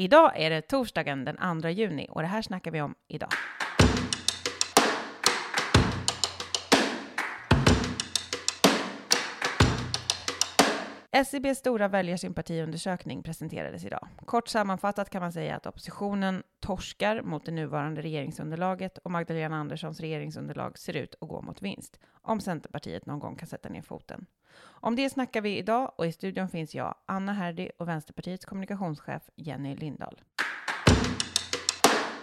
Idag är det torsdagen den 2 juni och det här snackar vi om idag. SCBs stora väljarsympatiundersökning presenterades idag. Kort sammanfattat kan man säga att oppositionen torskar mot det nuvarande regeringsunderlaget och Magdalena Anderssons regeringsunderlag ser ut att gå mot vinst, om Centerpartiet någon gång kan sätta ner foten. Om det snackar vi idag och i studion finns jag, Anna Herdy och Vänsterpartiets kommunikationschef Jenny Lindahl.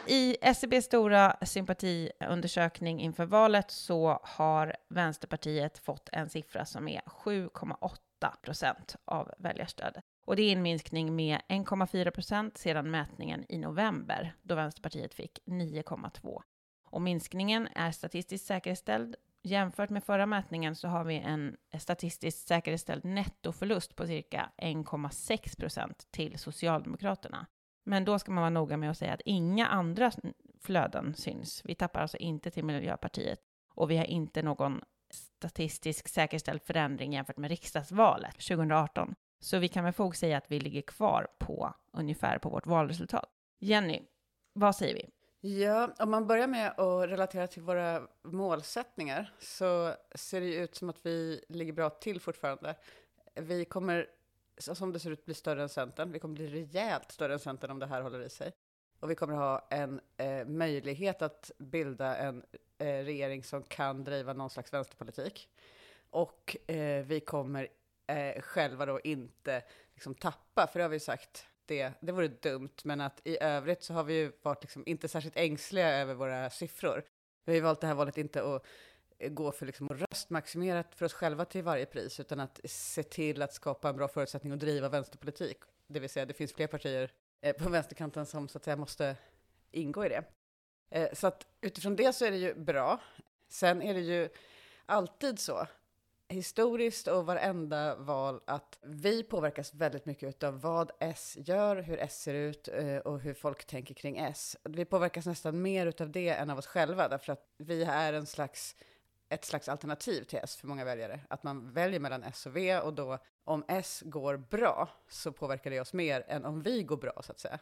I SCBs stora sympatiundersökning inför valet så har Vänsterpartiet fått en siffra som är 7,8 procent av väljarstödet. Och det är en minskning med 1,4 procent sedan mätningen i november, då Vänsterpartiet fick 9,2. Och minskningen är statistiskt säkerställd. Jämfört med förra mätningen så har vi en statistiskt säkerställd nettoförlust på cirka 1,6 procent till Socialdemokraterna. Men då ska man vara noga med att säga att inga andra flöden syns. Vi tappar alltså inte till Miljöpartiet och vi har inte någon statistisk säkerställd förändring jämfört med riksdagsvalet 2018. Så vi kan med fog säga att vi ligger kvar på ungefär på vårt valresultat. Jenny, vad säger vi? Ja, om man börjar med att relatera till våra målsättningar så ser det ju ut som att vi ligger bra till fortfarande. Vi kommer, som det ser ut, bli större än Centern. Vi kommer bli rejält större än Centern om det här håller i sig. Och vi kommer ha en eh, möjlighet att bilda en Eh, regering som kan driva någon slags vänsterpolitik. Och eh, vi kommer eh, själva då inte liksom, tappa, för det har vi sagt, det, det vore dumt, men att i övrigt så har vi ju varit liksom, inte särskilt ängsliga över våra siffror. Vi har ju valt det här valet inte att eh, gå för liksom, att röstmaximera för oss själva till varje pris, utan att se till att skapa en bra förutsättning att driva vänsterpolitik. Det vill säga, det finns fler partier eh, på vänsterkanten som så att säga måste ingå i det. Eh, så att utifrån det så är det ju bra. Sen är det ju alltid så, historiskt och varenda val, att vi påverkas väldigt mycket av vad S gör, hur S ser ut eh, och hur folk tänker kring S. Vi påverkas nästan mer av det än av oss själva, därför att vi är en slags ett slags alternativ till S för många väljare. Att man väljer mellan S och V och då om S går bra så påverkar det oss mer än om vi går bra så att säga.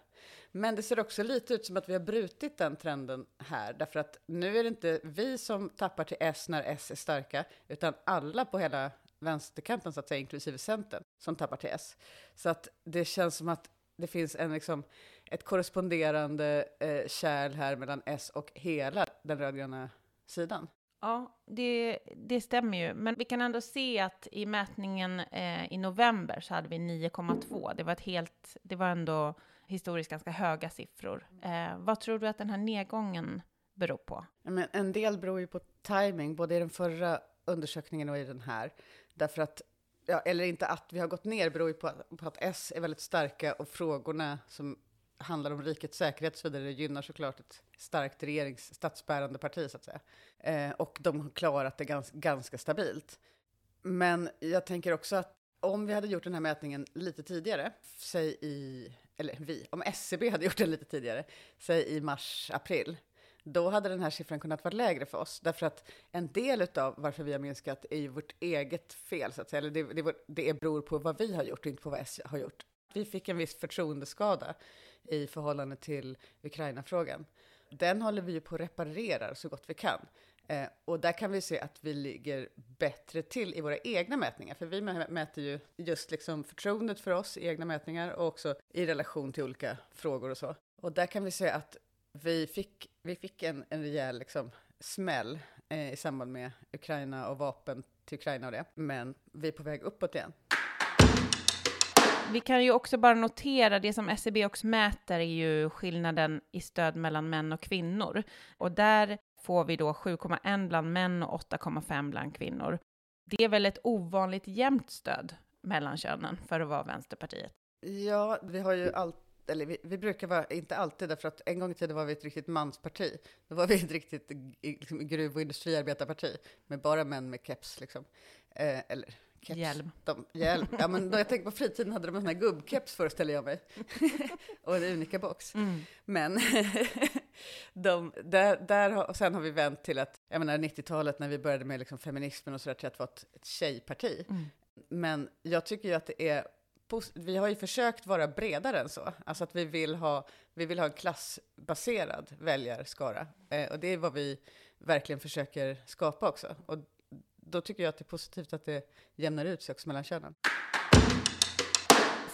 Men det ser också lite ut som att vi har brutit den trenden här därför att nu är det inte vi som tappar till S när S är starka utan alla på hela vänsterkanten så att säga inklusive Centern som tappar till S. Så att det känns som att det finns en liksom ett korresponderande eh, kärl här mellan S och hela den rödgröna sidan. Ja, det, det stämmer ju. Men vi kan ändå se att i mätningen eh, i november så hade vi 9,2. Det var ett helt, det var ändå historiskt ganska höga siffror. Eh, vad tror du att den här nedgången beror på? Men en del beror ju på timing, både i den förra undersökningen och i den här. Därför att, ja, eller inte att vi har gått ner beror ju på att, på att S är väldigt starka och frågorna som handlar om rikets säkerhet så vidare, det gynnar såklart ett starkt regerings statsbärande parti så att säga. Eh, och de har klarat det gans, ganska stabilt. Men jag tänker också att om vi hade gjort den här mätningen lite tidigare, säg i, eller vi, om SCB hade gjort den lite tidigare, säg i mars, april, då hade den här siffran kunnat vara lägre för oss. Därför att en del av varför vi har minskat är ju vårt eget fel, så att säga. Eller det, det, det beror på vad vi har gjort och inte på vad S har gjort. Vi fick en viss förtroendeskada i förhållande till Ukraina-frågan. Den håller vi ju på att reparera så gott vi kan. Eh, och där kan vi se att vi ligger bättre till i våra egna mätningar, för vi mäter ju just liksom förtroendet för oss i egna mätningar och också i relation till olika frågor och så. Och där kan vi se att vi fick, vi fick en, en rejäl liksom, smäll eh, i samband med Ukraina och vapen till Ukraina och det, men vi är på väg uppåt igen. Vi kan ju också bara notera, det som SCB också mäter är ju skillnaden i stöd mellan män och kvinnor. Och där får vi då 7,1 bland män och 8,5 bland kvinnor. Det är väl ett ovanligt jämnt stöd mellan könen för att vara Vänsterpartiet? Ja, vi har ju allt, eller vi, vi, brukar vara, inte alltid, därför att en gång i tiden var vi ett riktigt mansparti. Då var vi ett riktigt liksom, gruv och industriarbetarparti med bara män med keps. Liksom. Eh, eller Keps. Hjälm. De, hjälm. Ja, men jag tänker på fritiden hade de en sån här gubbkeps föreställer jag mig. och en unika box. Mm. Men de, där, där, och sen har vi vänt till att, jag menar 90-talet när vi började med liksom feminismen och sådär, till att vara ett, ett tjejparti. Mm. Men jag tycker ju att det är vi har ju försökt vara bredare än så. Alltså att vi vill ha, vi vill ha en klassbaserad väljarskara. Eh, och det är vad vi verkligen försöker skapa också. Och då tycker jag att det är positivt att det jämnar ut sig också mellan könen.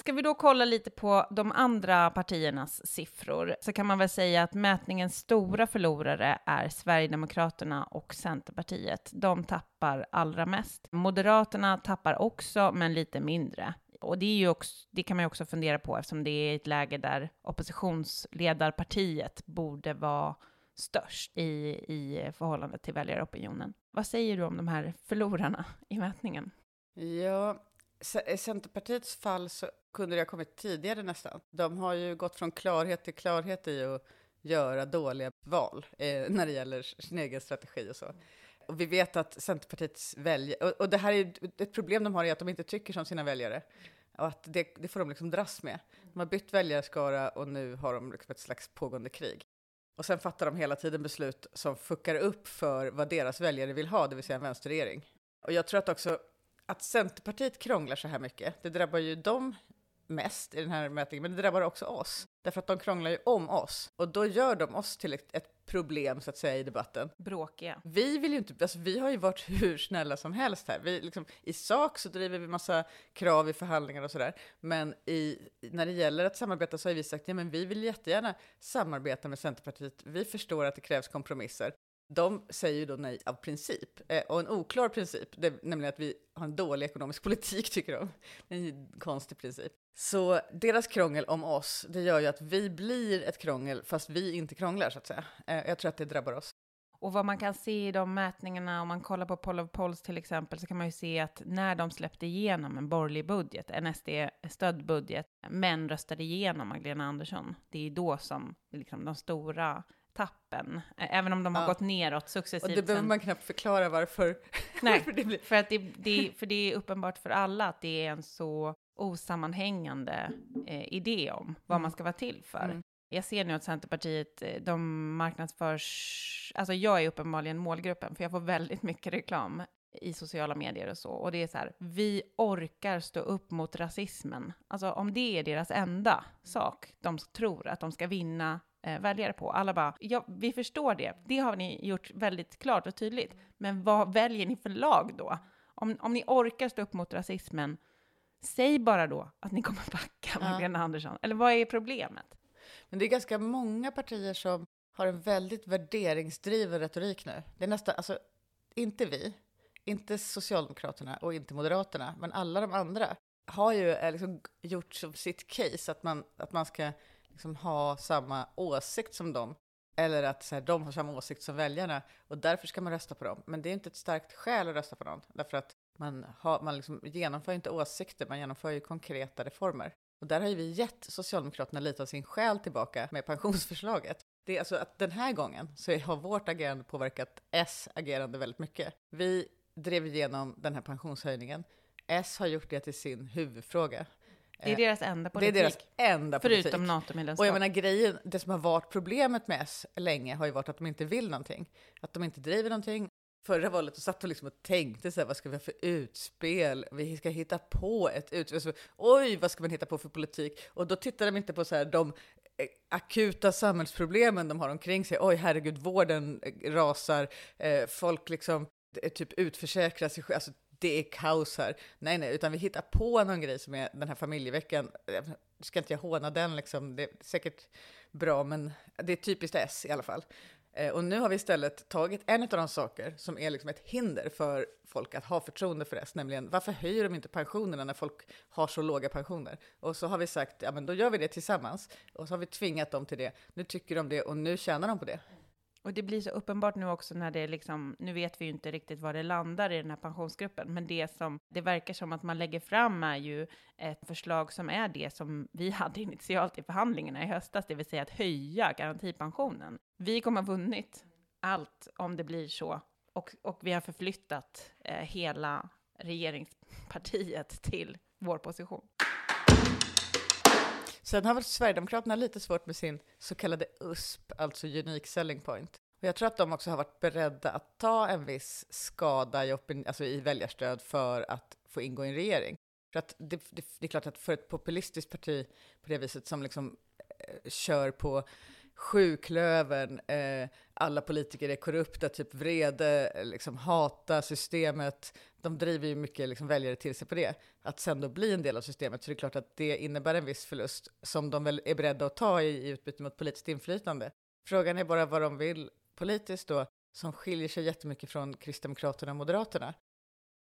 Ska vi då kolla lite på de andra partiernas siffror så kan man väl säga att mätningens stora förlorare är Sverigedemokraterna och Centerpartiet. De tappar allra mest. Moderaterna tappar också, men lite mindre. Och det, är ju också, det kan man ju också fundera på eftersom det är ett läge där oppositionsledarpartiet borde vara störst i, i förhållande till väljaropinionen. Vad säger du om de här förlorarna i mätningen? Ja, i Centerpartiets fall så kunde det ha kommit tidigare nästan. De har ju gått från klarhet till klarhet i att göra dåliga val eh, när det gäller sin egen strategi och så. Och vi vet att Centerpartiets väljare, och, och, det här är ett problem de har är att de inte tycker som sina väljare. Och att det, det får de liksom dras med. De har bytt väljarskara och nu har de liksom ett slags pågående krig. Och sen fattar de hela tiden beslut som fuckar upp för vad deras väljare vill ha, det vill säga en vänsterregering. Och jag tror att också att Centerpartiet krånglar så här mycket, det drabbar ju dem mest i den här mätningen, men det drabbar också oss. Därför att de krånglar ju om oss. Och då gör de oss till ett, problem, så att säga, i debatten. Bråkiga. Vi vill ju inte, alltså vi har ju varit hur snälla som helst här. Vi, liksom, I sak så driver vi massa krav i förhandlingar och sådär. Men i, när det gäller att samarbeta så har vi sagt, ja men vi vill jättegärna samarbeta med Centerpartiet. Vi förstår att det krävs kompromisser de säger ju då nej av princip, eh, och en oklar princip, det, nämligen att vi har en dålig ekonomisk politik, tycker de. En konstig princip. Så deras krångel om oss, det gör ju att vi blir ett krångel, fast vi inte krånglar, så att säga. Eh, jag tror att det drabbar oss. Och vad man kan se i de mätningarna, om man kollar på Poll of Polls till exempel, så kan man ju se att när de släppte igenom en borgerlig budget, en SD-stödd budget, men röstade igenom Magdalena Andersson, det är då som liksom, de stora tappen, även om de har ja. gått neråt successivt. Och det behöver sen. man knappt förklara varför. Nej, varför det blir. För, att det, det, för det är uppenbart för alla att det är en så osammanhängande eh, idé om vad mm. man ska vara till för. Mm. Jag ser nu att Centerpartiet, eh, de marknadsförs, alltså jag är uppenbarligen målgruppen, för jag får väldigt mycket reklam i sociala medier och så. Och det är så här, vi orkar stå upp mot rasismen. Alltså om det är deras enda sak de tror att de ska vinna eh, väljare på. Alla bara, ja, vi förstår det. Det har ni gjort väldigt klart och tydligt. Men vad väljer ni för lag då? Om, om ni orkar stå upp mot rasismen, säg bara då att ni kommer backa Magdalena ja. Andersson. Eller vad är problemet? Men det är ganska många partier som har en väldigt värderingsdriven retorik nu. Det är nästan, alltså, inte vi, inte Socialdemokraterna och inte Moderaterna, men alla de andra har ju eh, liksom gjort som sitt case att man, att man ska liksom ha samma åsikt som dem. Eller att så här, de har samma åsikt som väljarna och därför ska man rösta på dem. Men det är inte ett starkt skäl att rösta på någon. Därför att man, har, man liksom genomför inte åsikter, man genomför ju konkreta reformer. Och där har ju vi gett Socialdemokraterna lite av sin själ tillbaka med pensionsförslaget. Det är alltså att den här gången så har vårt agerande påverkat S agerande väldigt mycket. Vi drev igenom den här pensionshöjningen. S har gjort det till sin huvudfråga. Det är deras enda politik. Det är deras enda politik. Förutom NATO-medlemskap. Och jag menar grejen, det som har varit problemet med S länge har ju varit att de inte vill någonting. Att de inte driver någonting. Förra valet så satt de liksom och tänkte så här, vad ska vi ha för utspel? Vi ska hitta på ett utspel. Så, Oj, vad ska man hitta på för politik? Och då tittar de inte på så här, de eh, akuta samhällsproblemen de har omkring sig. Oj, herregud, vården eh, rasar, eh, folk liksom typ utförsäkrar sig alltså det är kaos här. Nej, nej, utan vi hittar på någon grej som är den här familjeveckan. Ska inte jag håna den liksom, det är säkert bra, men det är typiskt S i alla fall. Eh, och nu har vi istället tagit en av de saker som är liksom ett hinder för folk att ha förtroende för S, nämligen varför höjer de inte pensionerna när folk har så låga pensioner? Och så har vi sagt, ja men då gör vi det tillsammans. Och så har vi tvingat dem till det. Nu tycker de det och nu tjänar de på det. Och det blir så uppenbart nu också när det liksom, nu vet vi ju inte riktigt var det landar i den här pensionsgruppen, men det som det verkar som att man lägger fram är ju ett förslag som är det som vi hade initialt i förhandlingarna i höstas, det vill säga att höja garantipensionen. Vi kommer ha vunnit allt om det blir så, och, och vi har förflyttat eh, hela regeringspartiet till vår position. Sen har väl Sverigedemokraterna lite svårt med sin så kallade USP, alltså Unique Selling Point. Och jag tror att de också har varit beredda att ta en viss skada i, alltså i väljarstöd för att få ingå i en regering. För att det, det, det är klart att för ett populistiskt parti på det viset som liksom eh, kör på sjuklövern, eh, alla politiker är korrupta, typ vrede, eh, liksom hata systemet. De driver ju mycket liksom väljare till sig på det. Att sen då bli en del av systemet, så det är klart att det innebär en viss förlust som de väl är beredda att ta i, i utbyte mot politiskt inflytande. Frågan är bara vad de vill politiskt då, som skiljer sig jättemycket från Kristdemokraterna och Moderaterna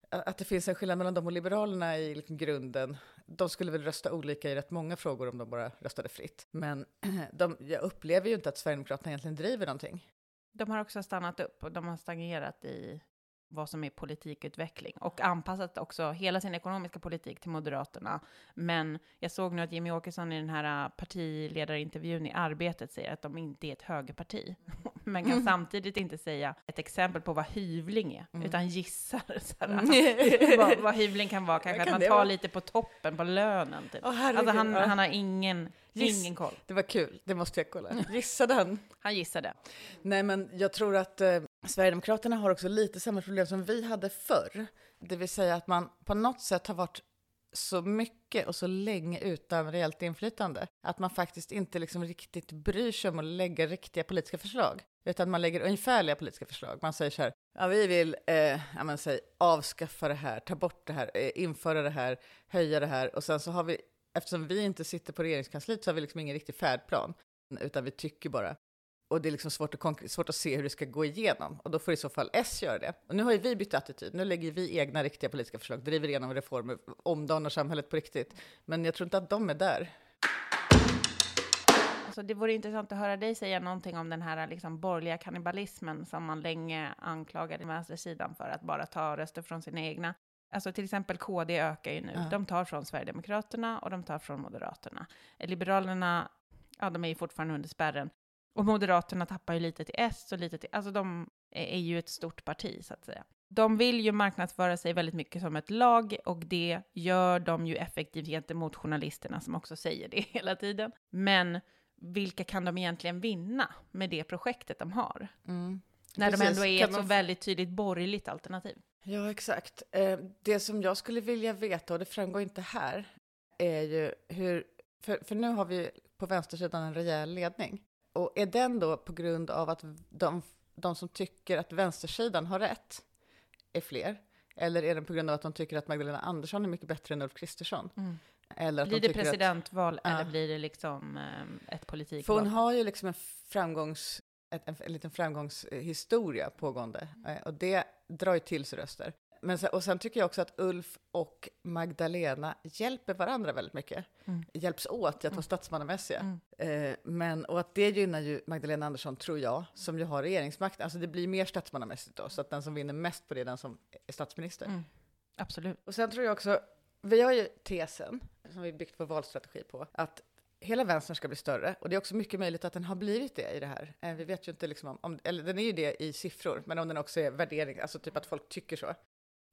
att det finns en skillnad mellan dem och Liberalerna i liksom grunden. De skulle väl rösta olika i rätt många frågor om de bara röstade fritt. Men de, jag upplever ju inte att Sverigedemokraterna egentligen driver någonting. De har också stannat upp och de har stagnerat i vad som är politikutveckling och anpassat också hela sin ekonomiska politik till Moderaterna. Men jag såg nu att Jimmy Åkesson i den här äh, partiledarintervjun i Arbetet säger att de inte är ett högerparti, men kan mm. samtidigt inte säga ett exempel på vad hyvling är, mm. utan gissar såhär, vad, vad hyvling kan vara. Kanske kan att man tar vara? lite på toppen på lönen. Typ. Oh, alltså han, han har ingen Giss. Ingen koll. Det var kul, det måste jag kolla. Gissade han? Han gissade. Nej, men jag tror att eh, Sverigedemokraterna har också lite samma problem som vi hade förr. Det vill säga att man på något sätt har varit så mycket och så länge utan reellt inflytande. Att man faktiskt inte liksom riktigt bryr sig om att lägga riktiga politiska förslag. Utan man lägger ungefärliga politiska förslag. Man säger så här, ja, vi vill eh, ja, säger, avskaffa det här, ta bort det här, eh, införa det här, höja det här. Och sen så har vi, eftersom vi inte sitter på regeringskansliet så har vi liksom ingen riktig färdplan. Utan vi tycker bara och det är liksom svårt att, svårt att se hur det ska gå igenom. Och då får i så fall S göra det. Och nu har ju vi bytt attityd. Nu lägger vi egna riktiga politiska förslag, driver igenom reformer, omdanar samhället på riktigt. Men jag tror inte att de är där. Alltså det vore intressant att höra dig säga någonting om den här liksom borgerliga kannibalismen som man länge anklagade vänstersidan för att bara ta röster från sina egna. Alltså till exempel KD ökar ju nu. Ja. De tar från Sverigedemokraterna och de tar från Moderaterna. Liberalerna, ja de är ju fortfarande under spärren. Och Moderaterna tappar ju lite till S och lite till, alltså de är ju ett stort parti så att säga. De vill ju marknadsföra sig väldigt mycket som ett lag och det gör de ju effektivt gentemot journalisterna som också säger det hela tiden. Men vilka kan de egentligen vinna med det projektet de har? Mm. När Precis. de ändå är kan ett så väldigt tydligt borgerligt alternativ. Ja, exakt. Eh, det som jag skulle vilja veta, och det framgår inte här, är ju hur... För, för nu har vi på vänstersidan en rejäl ledning. Och är den då på grund av att de, de som tycker att vänstersidan har rätt är fler? Eller är den på grund av att de tycker att Magdalena Andersson är mycket bättre än Ulf Kristersson? Mm. Eller blir det presidentval att, eller ja. blir det liksom eh, ett politikval? För hon har ju liksom en framgångs, ett, en, en liten framgångshistoria pågående eh, och det drar ju till sig röster. Men sen, och sen tycker jag också att Ulf och Magdalena hjälper varandra väldigt mycket. Mm. Hjälps åt att vara mm. statsmannamässiga. Mm. Eh, men, och att det gynnar ju Magdalena Andersson, tror jag, som ju har regeringsmakten. Alltså det blir mer statsmannamässigt då, så att den som vinner mest på det är den som är statsminister. Mm. Absolut. Och sen tror jag också, vi har ju tesen, som vi byggt vår valstrategi på, att hela vänstern ska bli större. Och det är också mycket möjligt att den har blivit det i det här. Eh, vi vet ju inte liksom om, om, eller den är ju det i siffror, men om den också är värdering, alltså typ att folk tycker så.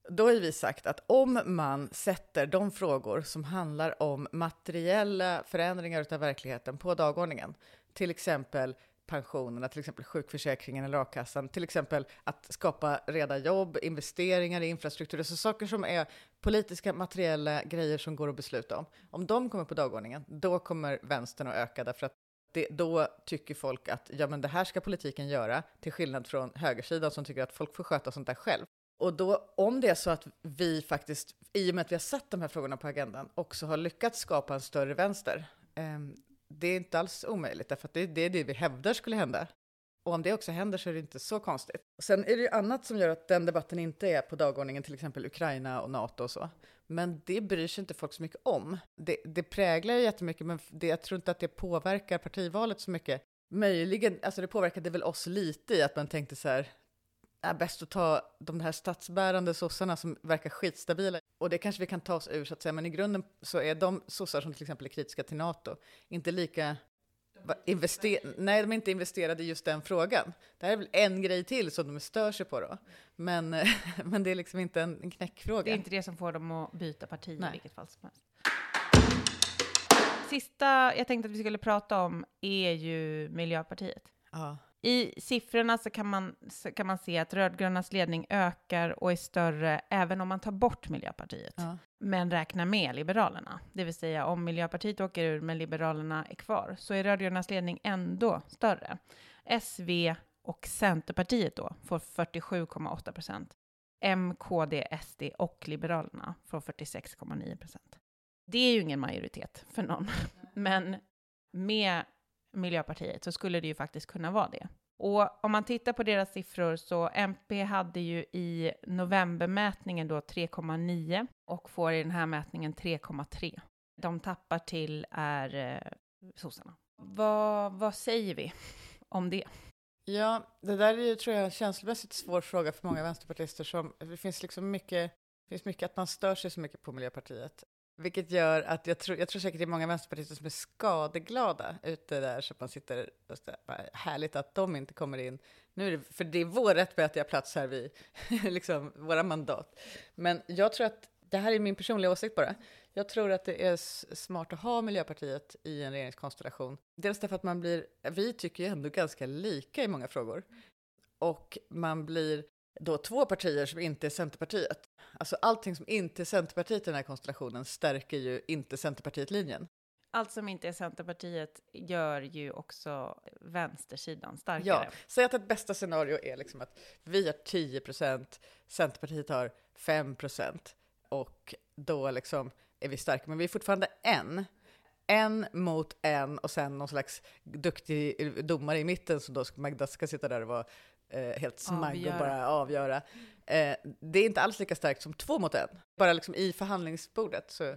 Då har vi sagt att om man sätter de frågor som handlar om materiella förändringar av verkligheten på dagordningen, till exempel pensionerna, till exempel sjukförsäkringen eller a-kassan, till exempel att skapa reda jobb, investeringar i infrastruktur, alltså saker som är politiska, materiella grejer som går att besluta om. Om de kommer på dagordningen, då kommer vänstern att öka, därför att det, då tycker folk att ja, men det här ska politiken göra, till skillnad från högersidan som tycker att folk får sköta sånt där själv. Och då, om det är så att vi faktiskt, i och med att vi har satt de här frågorna på agendan, också har lyckats skapa en större vänster, eh, det är inte alls omöjligt, därför att det, det är det vi hävdar skulle hända. Och om det också händer så är det inte så konstigt. Sen är det ju annat som gör att den debatten inte är på dagordningen, till exempel Ukraina och NATO och så. Men det bryr sig inte folk så mycket om. Det, det präglar ju jättemycket, men det, jag tror inte att det påverkar partivalet så mycket. Möjligen, alltså det påverkade väl oss lite i att man tänkte så här, är bäst att ta de här statsbärande sossarna som verkar skitstabila. Och det kanske vi kan ta oss ur, så att säga. Men i grunden så är de sossar som till exempel är kritiska till NATO inte lika invester Nej, de är inte investerade i just den frågan. Det här är väl en grej till som de stör sig på då. Men, men det är liksom inte en, en knäckfråga. Det är inte det som får dem att byta parti Nej. i vilket fall som helst. Sista jag tänkte att vi skulle prata om är ju Miljöpartiet. Ja I siffrorna så kan, man, så kan man se att rödgrönas ledning ökar och är större även om man tar bort Miljöpartiet, Ja. men räknar med Liberalerna. Det vill säga om Miljöpartiet åker ur men Liberalerna är kvar, så är rödgrönas ledning ändå större. SV och Centerpartiet då får 47,8 procent. M, KD, SD och Liberalerna får 46,9 procent. Det är ju ingen majoritet för någon, men med Miljöpartiet så skulle det ju faktiskt kunna vara det. Och om man tittar på deras siffror så MP hade ju i novembermätningen då 3,9 och får i den här mätningen 3,3. De tappar till är eh, sossarna. Vad, vad säger vi om det? Ja, det där är ju, tror jag, en känslomässigt svår fråga för många vänsterpartister. Som, det finns liksom mycket, det finns mycket att man stör sig så mycket på Miljöpartiet. Vilket gör att jag tror, jag tror säkert det är många vänsterpartister som är skadeglada ute där, så att man sitter och så, härligt att de inte kommer in. Nu är det, för det är vår rättmätiga plats här vi, liksom, våra mandat. Men jag tror att, det här är min personliga åsikt bara, jag tror att det är smart att ha Miljöpartiet i en regeringskonstellation. Dels därför att man blir, vi tycker ju ändå ganska lika i många frågor. Och man blir då två partier som inte är Centerpartiet. Alltså allting som inte är Centerpartiet i den här konstellationen stärker ju inte Centerpartiet-linjen. Allt som inte är Centerpartiet gör ju också vänstersidan starkare. Ja, säg att ett bästa scenario är liksom att vi har 10 procent, Centerpartiet har 5 procent och då liksom är vi starka, men vi är fortfarande en. En mot en och sen någon slags duktig domare i mitten som då ska- Magda ska sitta där och vara eh, helt smagg Avgöra. och bara avgöra. Eh, det är inte alls lika starkt som två mot en. Bara liksom i förhandlingsbordet så,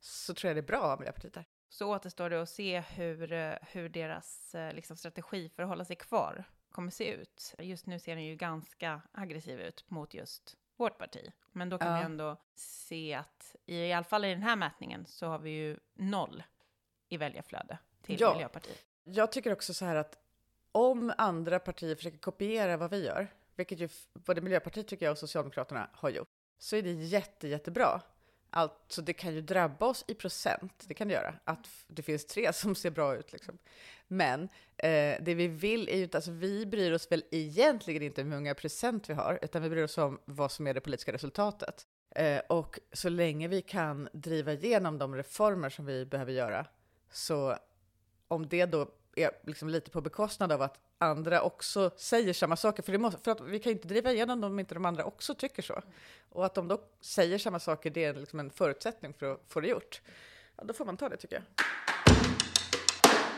så tror jag det är bra att ha Miljöpartiet där. Så återstår det att se hur, eh, hur deras eh, liksom, strategi för att hålla sig kvar kommer se ut. Just nu ser den ju ganska aggressiv ut mot just vårt parti. Men då kan Ja. vi ändå se att i, i alla fall i den här mätningen så har vi ju noll i väljarflöde till Ja. Miljöpartiet. Jag tycker också så här att om andra partier försöker kopiera vad vi gör, vilket ju både Miljöpartiet tycker jag och Socialdemokraterna har gjort, så är det jätte, jättebra. Alltså det kan ju drabba oss i procent, det kan det göra, att det finns tre som ser bra ut liksom. Men eh, det vi vill är ju inte, alltså vi bryr oss väl egentligen inte hur många procent vi har, utan vi bryr oss om vad som är det politiska resultatet. Eh, och så länge vi kan driva igenom de reformer som vi behöver göra, så om det då är liksom lite på bekostnad av att andra också säger samma saker, för, det måste, för att vi kan ju inte driva igenom dem om inte de andra också tycker så. Och att de då säger samma saker, det är liksom en förutsättning för att få det gjort. Ja, då får man ta det tycker jag.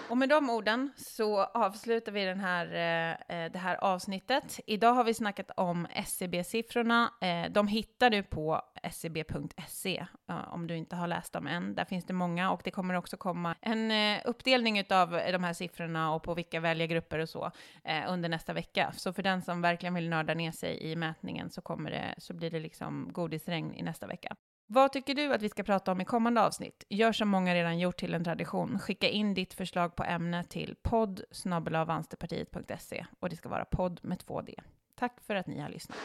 Och med de orden så avslutar vi den här, eh, eh det här avsnittet. Idag har vi snackat om SCB-siffrorna. Eh, de hittar du på scb.se eh, om du inte har läst dem än. Där finns det många och det kommer också komma en eh, uppdelning av de här siffrorna och på vilka väljargrupper och så eh, under nästa vecka. Så för den som verkligen vill nörda ner sig i mätningen så, kommer det, så blir det liksom godisregn i nästa vecka. Vad tycker du att vi ska prata om i kommande avsnitt? Gör som många redan gjort till en tradition. Skicka in ditt förslag på ämne till podd och det ska vara podd med två D. Tack för att ni har lyssnat.